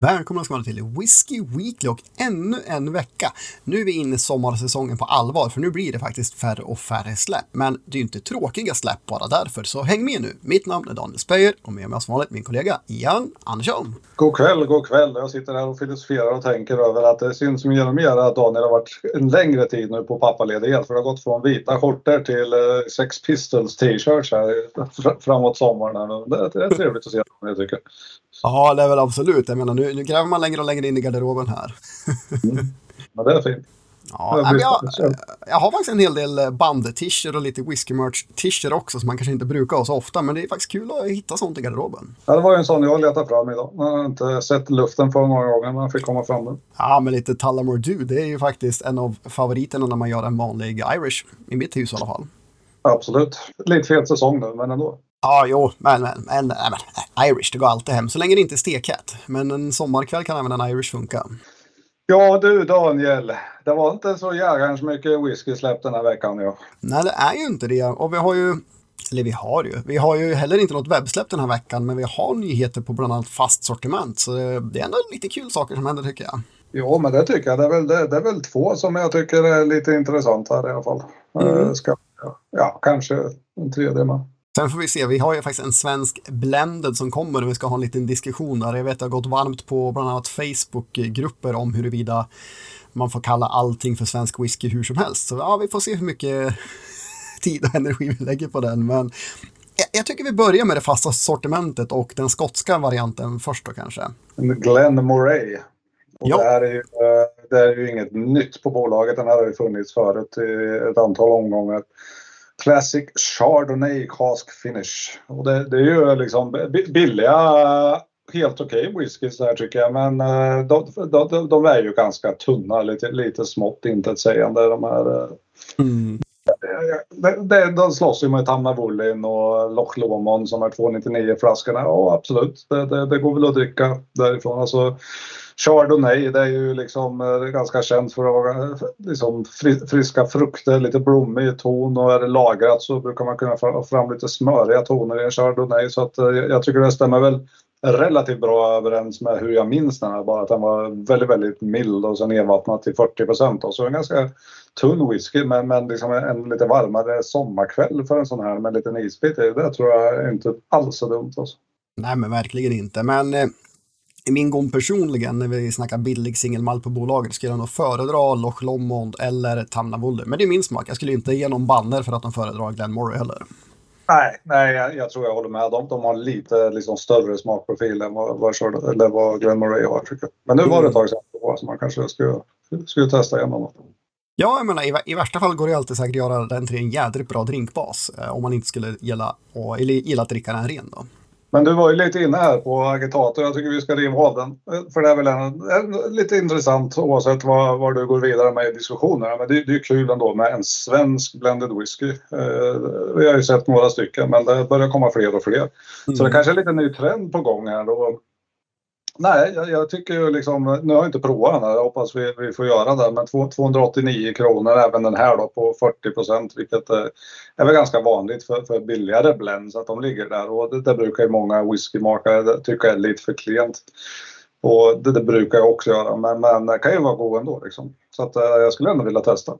Välkomna ska vara till Whiskey Weekly och ännu en vecka. Nu är vi inne i sommarsäsongen på allvar, för nu blir det faktiskt färre och färre släpp. Men det är ju inte tråkiga släpp bara därför, så häng med nu. Mitt namn är Daniel Speyer och med mig som vanligt min kollega Ian Andersson. God kväll, god kväll. Jag sitter här och filosoferar och tänker över att det syns mer och mer att Daniel har varit en längre tid nu på pappaledighet. För det har gått från vita skjortor till eh, Sex Pistols t-shirts här framåt sommaren. Det är trevligt att se, jag tycker. Ja, det är väl absolut. Jag menar, nu, nu gräver man längre och längre in i garderoben här. mm. Ja, det är fint. Ja, jag, jag, har faktiskt en hel del band-t-shirts och lite whisky merch t-shirts också som man kanske inte brukar ha så ofta. Men det är faktiskt kul att hitta sånt i garderoben. Ja, det var ju en sån jag letade fram idag. Jag har inte sett luften för några gånger men jag fick komma fram den. Ja, men lite Tullamore Du, det är ju faktiskt en av favoriterna när man gör en vanlig Irish. I mitt hus i alla fall. Absolut. Lite fel säsong nu, men ändå. Ja, jo, men, men, men, men Irish, det går alltid hem. Så länge det inte är stekhett. Men en sommarkväll kan även en Irish funka. Ja du Daniel, det var inte så jägarns mycket whisky släppt den här veckan. Ja. Nej, det är ju inte det. Och vi har ju, eller vi har ju, vi har ju heller inte något webbsläpp den här veckan, men vi har nyheter på bland annat fast sortiment. Så det är ändå lite kul saker som händer tycker jag. Jo, men det tycker jag. Det är väl, det, det är väl två som jag tycker är lite intressanta i alla fall. Mm. Ska, ja, ja, kanske en tredje med. Sen får vi se, vi har ju faktiskt en svensk blended som kommer och vi ska ha en liten diskussion där. Jag vet att det har gått varmt på bland annat Facebookgrupper om huruvida man får kalla allting för svensk whisky hur som helst. Så ja, vi får se hur mycket tid och energi vi lägger på den. Men jag tycker vi börjar med det fasta sortimentet och den skotska varianten först då kanske. Glen Moray. Och ja. det, här är ju, eh, det är ju inget nytt på bolaget. Den här har ju funnits förut i ett antal omgångar. Classic Chardonnay Cask Finish. Och det, det är ju liksom billiga, helt okej okay whiskys här tycker jag. Men eh, de, de, de, är ju ganska tunna, lite, lite smått intetsägande de här. Eh. Mm. De, de, de slåss ju med Tamnavulin och Loch Lomond som är 299 flaskorna. Ja absolut, det, det, det, går väl att dricka därifrån. Alltså, Chardonnay, det är ju liksom eh, ganska känt för att vara eh, liksom friska frukter, lite blommig ton och är det lagrat så brukar man kunna få fram lite smöriga toner i en Chardonnay. Så att eh, jag tycker det stämmer väl relativt bra överens med hur jag minns den här, bara att den var väldigt, väldigt mild och sen nedvattnad till 40 procent. Så en ganska tunn whisky men, men liksom en lite varmare sommarkväll för en sån här med en liten isbit det tror jag inte alls är dumt. Alltså. Nej men verkligen inte. Men i min gång personligen, när vi snackar billig singelmalt på bolaget, skulle jag nog föredra Loch Lomond eller Tamnavolle. Men det är min smak. Jag skulle inte ge någon banner för att de föredrar Glenmoray heller. Nej, nej jag, jag, tror jag håller med. De, de har lite liksom, större smakprofil än vad, vad, eller vad Glenmoray har. Tycker. Men nu var det ett tag sedan så man kanske skulle, skulle testa igen honom. Ja, jag menar, i, i, värsta fall går det alltid säkert att göra den till en jädrigt bra drinkbas. Eh, om man inte skulle gilla, och, eller gilla att dricka den ren då. Men du var ju lite inne här på agitator. Jag tycker vi ska riva av den. För det är väl en, lite intressant oavsett vad, vad du går vidare med i diskussionerna. Men det, det är kul ändå med en svensk blended whisky. Eh, vi har ju sett några stycken men det börjar komma fler och fler. Mm. Så det kanske är lite ny trend på gång här. Då. Nej, jag, jag, tycker ju liksom, nu har jag inte provat den här, jag hoppas vi, vi får göra det, men 289 kronor även den här då på 40 procent, vilket eh, är, väl ganska vanligt för, för billigare blends att de ligger där och det, det brukar ju många whiskymakare tycka är lite för klent. Och det, det, brukar jag också göra, men, men det kan ju vara god ändå liksom. Så att, eh, jag skulle ändå vilja testa.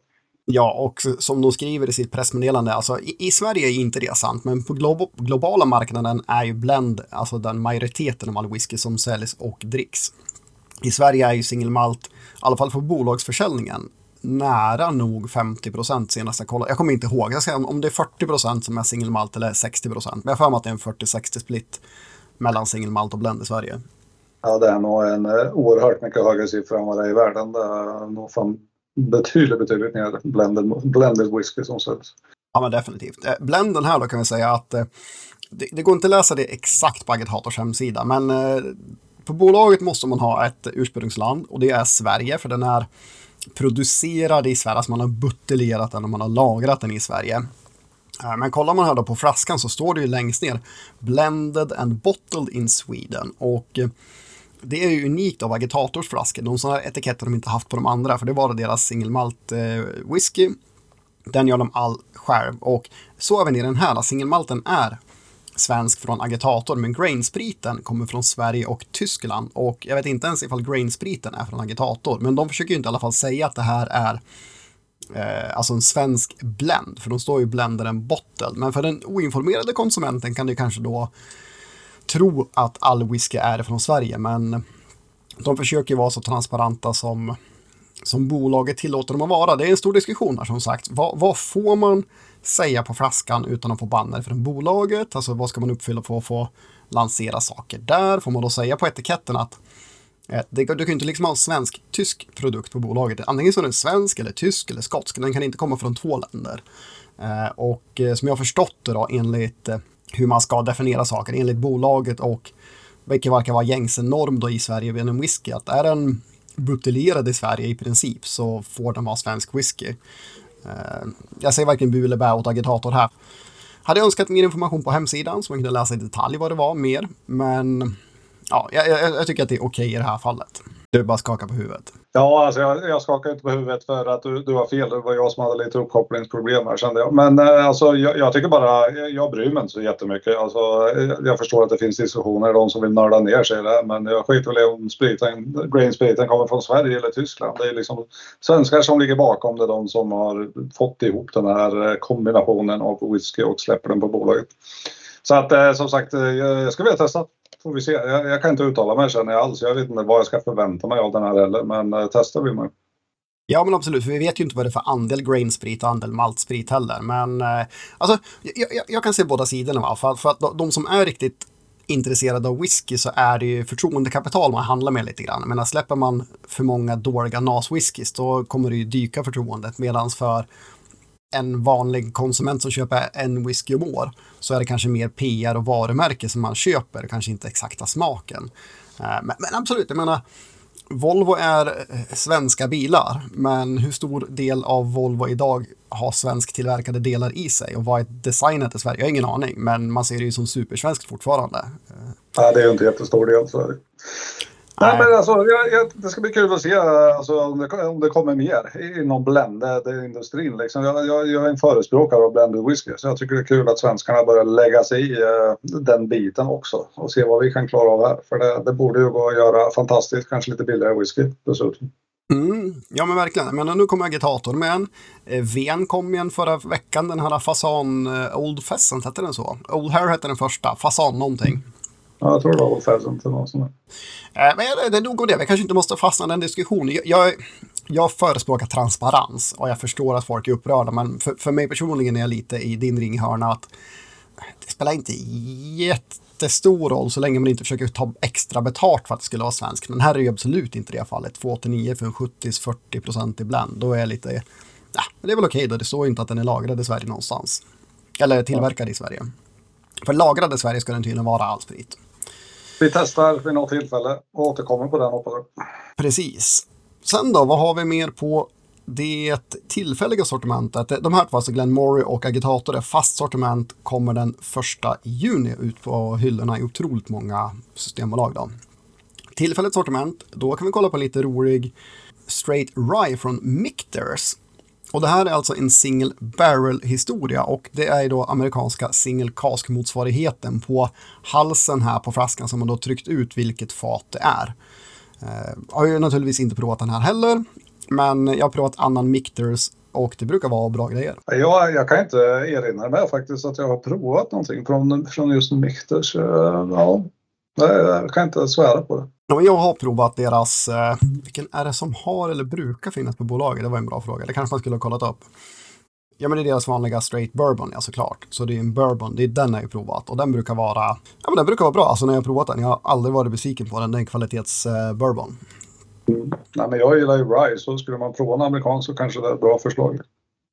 Ja, och som de skriver i sitt pressmeddelande, alltså i, i Sverige är inte det sant, men på glo globala marknaden är ju blend, alltså den majoriteten av all whisky som säljs och dricks. I Sverige är ju singelmalt, i alla fall för bolagsförsäljningen, nära nog 50 procent senast jag kollade. Jag kommer inte ihåg, jag ska, om det är 40 procent som är singelmalt eller 60 procent, men jag har för mig att det är en 40-60 split mellan singelmalt och blend i Sverige. Ja, det är nog en eh, oerhört mycket högre siffra än vad det är i världen. Det är nog betydligt, betydligt mer blended, blended whisky som säljs. Ja, men definitivt. Eh, blenden här då kan vi säga att eh, det, det, går inte att läsa det exakt på Agitators hemsida, men eh, på bolaget måste man ha ett ursprungsland och det är Sverige, för den är producerad i Sverige, alltså man har buteljerat den och man har lagrat den i Sverige. Eh, men kollar man här då på flaskan så står det ju längst ner Blended and bottled in Sweden och eh, det är ju unikt av Agitators flaskor. De sådana här etiketter de inte haft på de andra, för det var deras singelmalt eh, whisky. Den gör de all själv och så även i den här, singelmalten är svensk från agitator, men grainspriten kommer från Sverige och Tyskland. Och jag vet inte ens ifall grainspriten är från agitator, men de försöker ju inte i alla fall säga att det här är eh, alltså en svensk blend, för de står ju blender en bottle. Men för den oinformerade konsumenten kan det kanske då tro att all whisky är från Sverige, men de försöker vara så transparenta som, som bolaget tillåter dem att vara. Det är en stor diskussion här som sagt. Vad, vad får man säga på flaskan utan att få banner från bolaget? Alltså vad ska man uppfylla för att få lansera saker där? Får man då säga på etiketten att eh, det, du kan inte liksom ha en svensk-tysk produkt på bolaget. Antingen så är den svensk eller tysk eller skotsk. Den kan inte komma från två länder. Eh, och eh, som jag har förstått det då enligt eh, hur man ska definiera saker enligt bolaget och vilket verkar vara gängse norm då i Sverige vid en whisky. Att är den buteljerad i Sverige i princip så får den vara svensk whisky. Eh, jag säger varken bu eller bä åt agitator här. Hade önskat mer information på hemsidan så man kunde läsa i detalj vad det var mer. Men ja, jag, jag, jag tycker att det är okej okay i det här fallet. Du bara skaka på huvudet. Ja, alltså jag, jag skakar inte på huvudet för att du, du har fel. Det var jag som hade lite uppkopplingsproblem här kände jag. Men eh, alltså, jag, jag, tycker bara, jag bryr mig inte så jättemycket. Alltså, eh, jag förstår att det finns diskussioner, de som vill nörda ner sig i det. Men jag skiter väl i om spriten, spriten kommer från Sverige eller Tyskland. Det är liksom svenskar som ligger bakom det. De som har fått ihop den här eh, kombinationen av whisky och släpper den på bolaget. Så att som sagt, jag ska vilja testa får vi se. Jag, jag, kan inte uttala mig känner jag alls. Jag vet inte vad jag ska förvänta mig av den här heller, men eh, testa vill man Ja, men absolut, för vi vet ju inte vad det är för andel grainsprit och andel maltsprit heller. Men eh, alltså, jag, jag, jag, kan se båda sidorna. Va? För, för att de som är riktigt intresserade av whisky så är det ju förtroendekapital man handlar med lite grann. Men släpper man för många dåliga NAS-whiskys då kommer det ju dyka förtroendet. Medan för en vanlig konsument som köper en whisky om år så är det kanske mer PR och varumärke som man köper, kanske inte exakta smaken. Eh, men, men absolut, jag menar, Volvo är eh, svenska bilar, men hur stor del av Volvo idag har svensktillverkade delar i sig och vad är designet i Sverige? Jag har ingen aning, men man ser det ju som supersvenskt fortfarande. Eh, Nej, det är inte jättestor del. Så är det. Nej, men alltså, jag, jag, det ska bli kul att se alltså, om, det, om det kommer mer inom blended-industrin. Liksom. Jag, jag, jag, är en förespråkare av blended whisky så jag tycker det är kul att svenskarna börjar lägga sig i uh, den biten också och se vad vi kan klara av här. För det, det borde ju gå att göra fantastiskt, kanske lite billigare whisky dessutom. Mm, ja men verkligen. Men nu kommer agitator med en. Eh, Ven kom igen förra veckan, den här Fasan eh, Old Pheasant, hette den så? Old Hair hette den första, Fasan någonting. Ja, jag tror det var Old Pheasant eller något sånt men det är nog om det. Vi kanske inte måste fastna i den diskussionen. Jag, jag, jag förespråkar transparens och jag förstår att folk är upprörda. Men för, för mig personligen är jag lite i din ringhörna att det spelar inte jättestor roll så länge man inte försöker ta extra betalt för att det skulle vara svenskt. Men här är ju absolut inte det fallet. 289 för en 70-40 procent ibland. Då är jag lite, ja, det är väl okej då. Det står inte att den är lagrad i Sverige någonstans. Eller tillverkad i Sverige. För lagrad i Sverige ska den tydligen vara all sprit. Vi testar vid något tillfälle och återkommer på den hoppas jag. Precis. Sen då, vad har vi mer på det tillfälliga sortimentet? De här två, alltså Glenmory och Agitator, är fast sortiment, kommer den första juni ut på hyllorna i otroligt många systembolag. Då. Tillfälligt sortiment, då kan vi kolla på lite rolig Straight Rye från Micters och det här är alltså en single barrel historia och det är då amerikanska single cask motsvarigheten på halsen här på flaskan som man då tryckt ut vilket fat det är. Eh, jag har ju naturligtvis inte provat den här heller, men jag har provat annan Mictors och det brukar vara bra grejer. Jag, jag kan inte erinra mig faktiskt att jag har provat någonting från, från just Mictors. Eh, ja, jag kan inte svära på det. Ja, jag har provat deras, eh, vilken är det som har eller brukar finnas på bolaget? Det var en bra fråga. Det kanske man skulle ha kollat upp. Ja, men det är deras vanliga straight bourbon, ja såklart. Så det är en bourbon, det är den jag har provat. Och den brukar vara, ja men den brukar vara bra. Alltså när jag har provat den, jag har aldrig varit besviken på den. Det är en kvalitets eh, bourbon. Mm. Nej, men jag gillar ju Rye, så skulle man prova en amerikan så kanske det är ett bra förslag.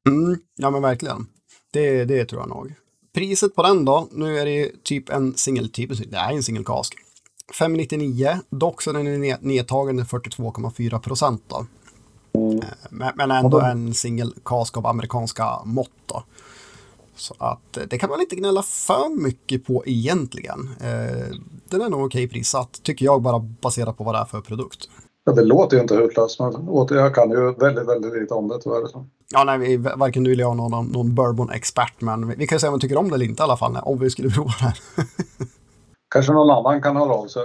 Mm. Ja, men verkligen. Det, det tror jag nog. Priset på den då, nu är det typ en singeltyp, det är en single cask. 599, dock så den är nedtagen med 42,4 procent då. Mm. Men, men ändå en singel kask av amerikanska mått då. Så att eh, det kan man inte gnälla för mycket på egentligen. Eh, den är nog okej prissatt, tycker jag, bara baserat på vad det är för produkt. Ja, det låter ju inte hutlöst, men jag kan ju väldigt, väldigt lite om det tyvärr. Ja, nej, vi, varken du eller jag är någon, någon bourbon-expert, men vi, vi kan säga om vi tycker om det eller inte i alla fall, om vi skulle prova det. Kanske någon annan kan höra av sig.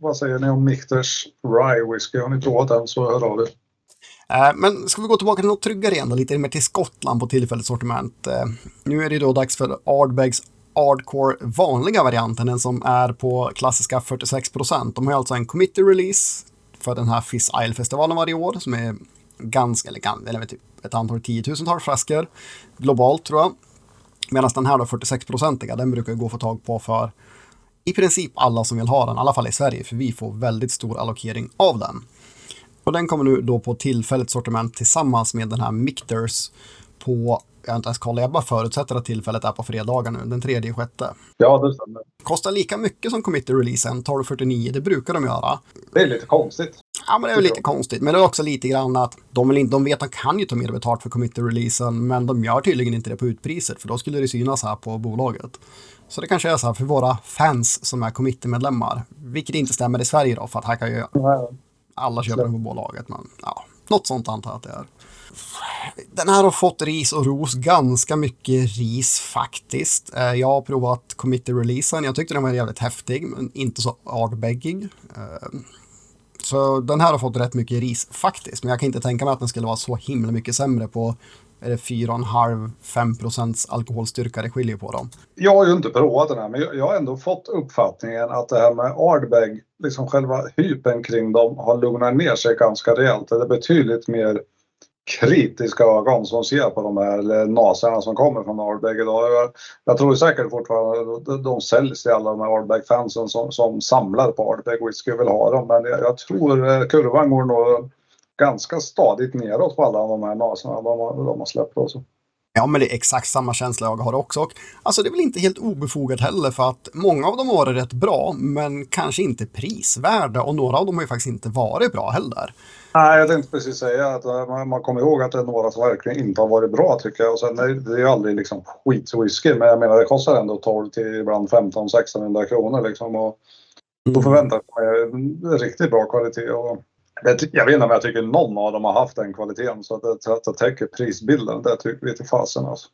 Vad säger ni om Michters Rye Whisky? Har ni provat den så hör av er. Eh, men ska vi gå tillbaka till något tryggare igen, då, lite mer till Skottland på tillfälligt sortiment. Eh, nu är det då dags för Ardbegs Ardcore vanliga varianten, den som är på klassiska 46% De har alltså en committee release för den här Fizz Isle-festivalen varje år som är ganska, eller, eller typ ett antal tiotusentals flaskor globalt tror jag. Medan den här då 46-procentiga, den brukar gå att få tag på för i princip alla som vill ha den, i alla fall i Sverige, för vi får väldigt stor allokering av den. Och den kommer nu då på tillfälligt sortiment tillsammans med den här Micters på jag har inte ens kollat, jag bara förutsätter att tillfället är på fredagar nu, den tredje sjätte. Ja, det stämmer. Kostar lika mycket som committee-releasen, 1249, det brukar de göra. Det är lite konstigt. Ja, men det är lite konstigt. Men det är också lite grann att de, vill inte, de vet att de kan ju ta mer betalt för committee-releasen, men de gör tydligen inte det på utpriset, för då skulle det synas här på bolaget. Så det kanske är så här för våra fans som är committee-medlemmar, vilket inte stämmer i Sverige då, för att här kan ju alla köpa den på bolaget. Men ja, något sånt antar jag att det är. Den här har fått ris och ros, ganska mycket ris faktiskt. Eh, jag har provat committee-releasen, jag tyckte den var jävligt häftig, men inte så artbeggig. Eh, så den här har fått rätt mycket ris faktiskt, men jag kan inte tänka mig att den skulle vara så himla mycket sämre på är det 4,5-5 procents alkoholstyrka det skiljer på dem. Jag har ju inte provat den här men jag har ändå fått uppfattningen att det här med Ardbeg, liksom själva hypen kring dem har lugnat ner sig ganska rejält. Det är betydligt mer kritiska ögon som ser på de här naserna som kommer från Ardbeg idag. Jag, jag tror säkert fortfarande de, de säljs till alla de här Ardbeg-fansen som, som samlar på Ardbeg whisky och vill ha dem. Men jag, jag tror eh, kurvan går nog ganska stadigt neråt på alla de här naserna de, har, de har släppt. Också. Ja, men det är exakt samma känsla jag har också. Och, alltså det är väl inte helt obefogat heller för att många av dem har varit rätt bra, men kanske inte prisvärda och några av dem har ju faktiskt inte varit bra heller. Nej, jag tänkte precis säga att eh, man, man kommer ihåg att det är några som verkligen inte har varit bra tycker jag. Och sen, det är ju aldrig liksom skitwhisky, men jag menar det kostar ändå 12 till ibland 15-1600 kronor liksom. Och då mm. förväntar man sig riktigt bra kvalitet. Och jag vet inte om jag tycker någon av dem har haft den kvaliteten så att det, att det täcker prisbilden. Det tycker vi till fasen alltså.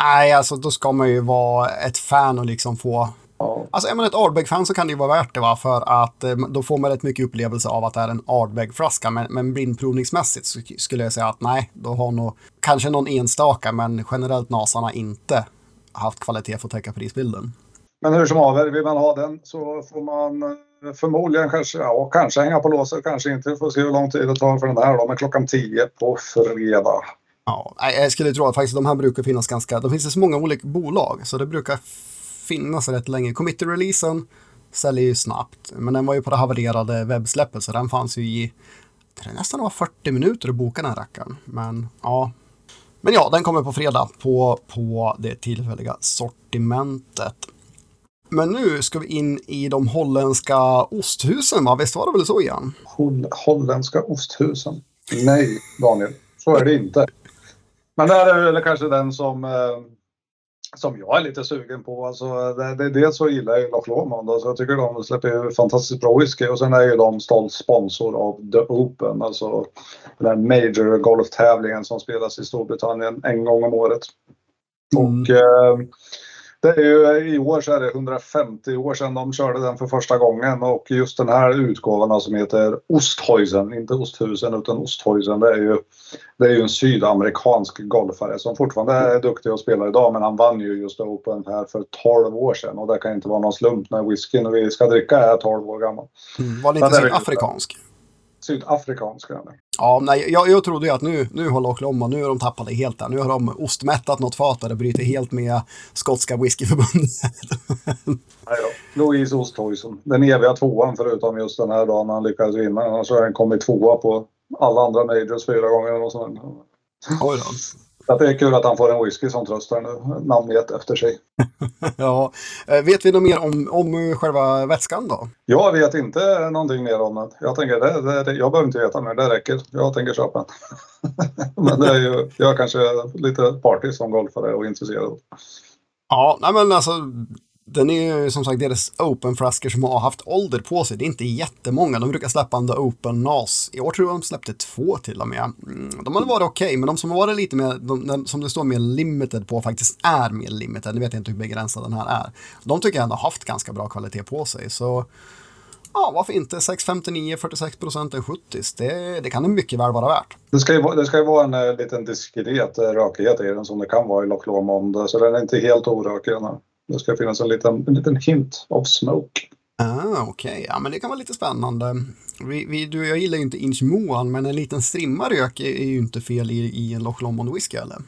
Nej, alltså då ska man ju vara ett fan och liksom få... Ja. Alltså är man ett Ardbeg-fan så kan det ju vara värt det va, för att eh, då får man rätt mycket upplevelse av att det är en Ardbeg-flaska. Men, men blindprovningsmässigt skulle jag säga att nej, då har nog kanske någon enstaka, men generellt Nasarna inte haft kvalitet för att täcka prisbilden. Men hur som haver, vill man ha den så får man eh, förmodligen kanske, ja, kanske hänga på låset, kanske inte. Vi Får se hur lång tid det tar för den här då, men klockan 10 på fredag. Ja, jag skulle tro att faktiskt de här brukar finnas ganska, de finns i så många olika bolag så det brukar finnas rätt länge. Committer-releasen säljer ju snabbt, men den var ju på det havererade webbsläppet så den fanns ju i, det nästan var 40 minuter att boka den rackaren. Men ja, men ja, den kommer på fredag på, på det tillfälliga sortimentet. Men nu ska vi in i de holländska osthusen, va? Visst var det väl så igen? holländska osthusen? Nej, Daniel. Så är det inte. Men det här är väl kanske den som, eh, som jag är lite sugen på. Alltså, det, det, dels så gillar jag Loch Lomond. Alltså, jag tycker de släpper fantastiskt bra whisky och sen är ju de stolt sponsor av The Open. Alltså den major golftävlingen som spelas i Storbritannien en gång om året. Mm. Och eh, det är ju, I år så är det 150 år sedan de körde den för första gången och just den här utgåvan som heter Osthäusen, inte Osthusen utan Osthäusen, det är ju, det är ju en sydamerikansk golfare som fortfarande är duktig att spela idag men han vann ju just Open här för 12 år sedan och det kan inte vara någon slump när whiskyn vi ska dricka är 12 år gammal. Mm, var det inte sydafrikansk? Sydafrikanska. Ja, nej, jag, jag trodde ju att nu, nu har Oklahoma, nu har de tappat det helt där. Nu har de ostmättat något fat och det bryter helt med skotska whiskyförbundet. nej då. Louise Oosthuizen, den eviga tvåan förutom just den här dagen när han lyckades vinna. Annars har han kommit tvåa på alla andra majors fyra gånger. Och sånt. Oj då. Det är kul att han får en whisky som tröstar namnet efter sig. ja. Eh, vet vi något mer om, om själva vätskan då? Jag vet inte någonting mer om den. Jag tänker, det, det, jag behöver inte veta mer, det räcker. Jag tänker köpa den. men det är ju, jag är kanske lite party som golfare och intresserad. Ja, nej men alltså den är ju som sagt deras open-flaskor som har haft ålder på sig. Det är inte jättemånga. De brukar släppa en The Open NAS. I år tror jag de släppte två till och med. Mm, de hade varit okej, okay, men de som har varit lite mer, de, som det står mer limited på faktiskt är mer limited. Nu vet jag inte hur begränsad den här är. De tycker jag ändå har haft ganska bra kvalitet på sig. Så ja, varför inte 6,59, 46 procent en 70 det, det kan det mycket väl vara värt. Det ska ju, det ska ju vara en eh, liten diskret eh, rökighet i den som det kan vara i Loch Lomond. Så den är inte helt orökig. den här. Det ska finnas en liten, en liten hint av smoke. Ah, Okej, okay. ja men det kan vara lite spännande. Vi, vi, du, jag gillar ju inte Inch Moan, men en liten strimma rök är, är ju inte fel i, i en Loch Lomond whisky eller?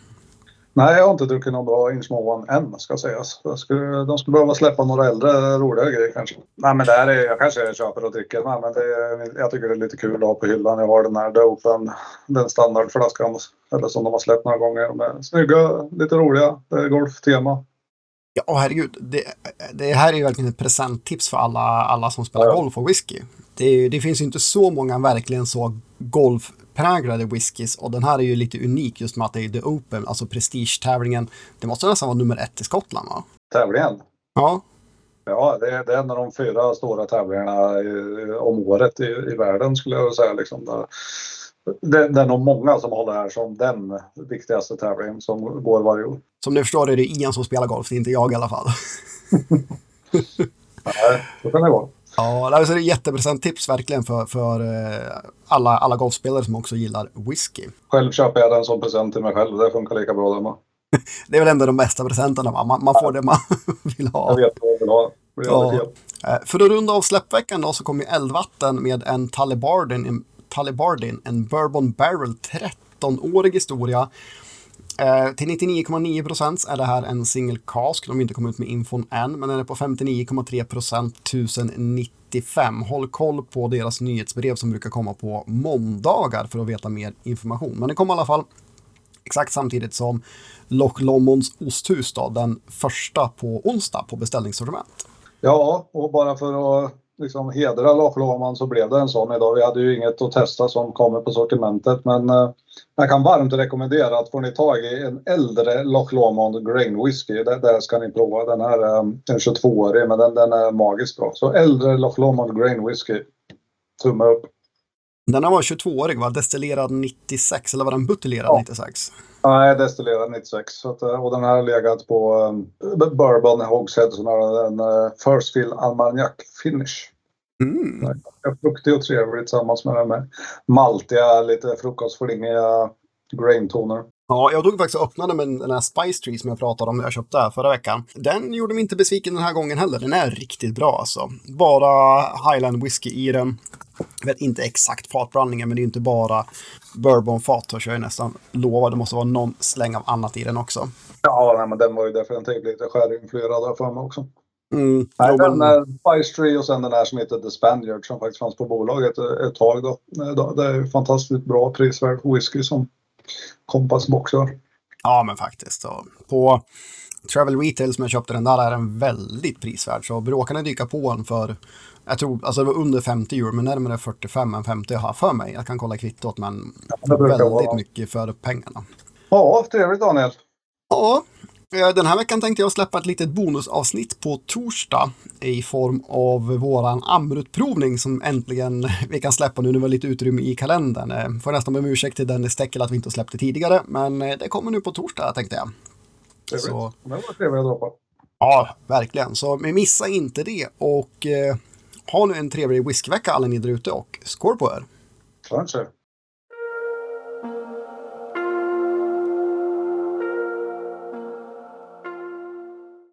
Nej, jag har inte druckit någon bra Inch Moan än ska sägas. Skulle, de skulle behöva släppa några äldre roliga grejer kanske. Nej men det här är, jag kanske köper och dricker men det, jag tycker det är lite kul att ha på hyllan. Jag har den här Dopen, den standardflaskan eller som de har släppt några gånger. De är snygga, lite roliga, det är golftema. Ja, herregud. Det, det här är ju verkligen ett presenttips för alla, alla som spelar ja. golf och whisky. Det, det finns ju inte så många verkligen så golfpräglade whiskys och den här är ju lite unik just med att det är The Open, alltså prestigetävlingen. Det måste nästan vara nummer ett i Skottland va? Tävlingen? Ja. Ja, det är, det är en av de fyra stora tävlingarna i, om året i, i världen skulle jag säga. Liksom det, det är nog många som håller det här som den viktigaste tävlingen som går varje år. Som ni förstår är det Ian som spelar golf, det är inte jag i alla fall. Nej, så kan det vara. Ja, det är ett jättepresent tips verkligen för, för eh, alla, alla golfspelare som också gillar whisky. Själv köper jag den som present till mig själv, det funkar lika bra där med. det är väl ändå de bästa presenterna? Man, man får det man vill ha. Jag vet vad jag vill ha. Ja. Eh, för att runda av släppveckan då så kommer ju Eldvatten med en Talibardin, Talibardin, en Bourbon Barrel 13-årig historia. Eh, till 99,9 procent är det här en single cask. De har inte kommit ut med infon än, men den är på 59,3 procent 1095. Håll koll på deras nyhetsbrev som brukar komma på måndagar för att veta mer information. Men det kommer i alla fall exakt samtidigt som Loch Lommonds osthus då, den första på onsdag på beställningssortiment. Ja, och bara för att liksom hedra Loch så blev det en sån idag. Vi hade ju inget att testa som kommer på sortimentet men eh, jag kan varmt rekommendera att får ni tag i en äldre Loch Lomond Grain Whisky, det, där ska ni prova. Den här är en 22-årig men den, den är magiskt bra. Så äldre Loch Lomond Grain Whisky, tumme upp. Den här var 22-årig va? Destillerad 96 eller var den buteljerad ja. 96? Nej, destillerad 96. Så att, eh, och den här har legat på um, Bourbon Hogshead som har en uh, First Fill Armagnac Finish. Mm. Fruktig och trevlig tillsammans med den med maltiga, lite frukostflingiga graintoner. Ja, jag tog faktiskt och öppnade med den här Spice Tree som jag pratade om när jag köpte här förra veckan. Den gjorde mig inte besviken den här gången heller. Den är riktigt bra alltså. Bara Highland whisky i den. Jag vet inte exakt fatblandningen, men det är inte bara bourbonfat. Törs jag nästan lova. Det måste vara någon släng av annat i den också. Ja, nej, men den var ju definitivt lite sherryinfluerad där för mig också. Mm, nej, den men... Spice Tree och sen den här som heter The Spaniard som faktiskt fanns på bolaget ett tag. Då. Det är fantastiskt bra prisvärd whisky som Kompass boxar. Ja, men faktiskt. På Travel Retail som jag köpte den där är den väldigt prisvärd. Så råkar ni dyka på den för, jag tror, alltså det var under 50 euro, men närmare 45 än 50 jag har för mig. Jag kan kolla kvittot, men ja, väldigt vara. mycket för pengarna. Ja, trevligt Daniel. Ja, eh, den här veckan tänkte jag släppa ett litet bonusavsnitt på torsdag i form av våran Amrut-provning som äntligen vi kan släppa nu när vi har lite utrymme i kalendern. Eh, får nästan be om ursäkt till Dennis Steckel att vi inte släppte tidigare, men eh, det kommer nu på torsdag tänkte jag. Trevligt. Så... Det var trevligt att på. Ja, verkligen. Så missa inte det och eh, ha nu en trevlig whiskyvecka alla ni där ute och skål på er! Kanske.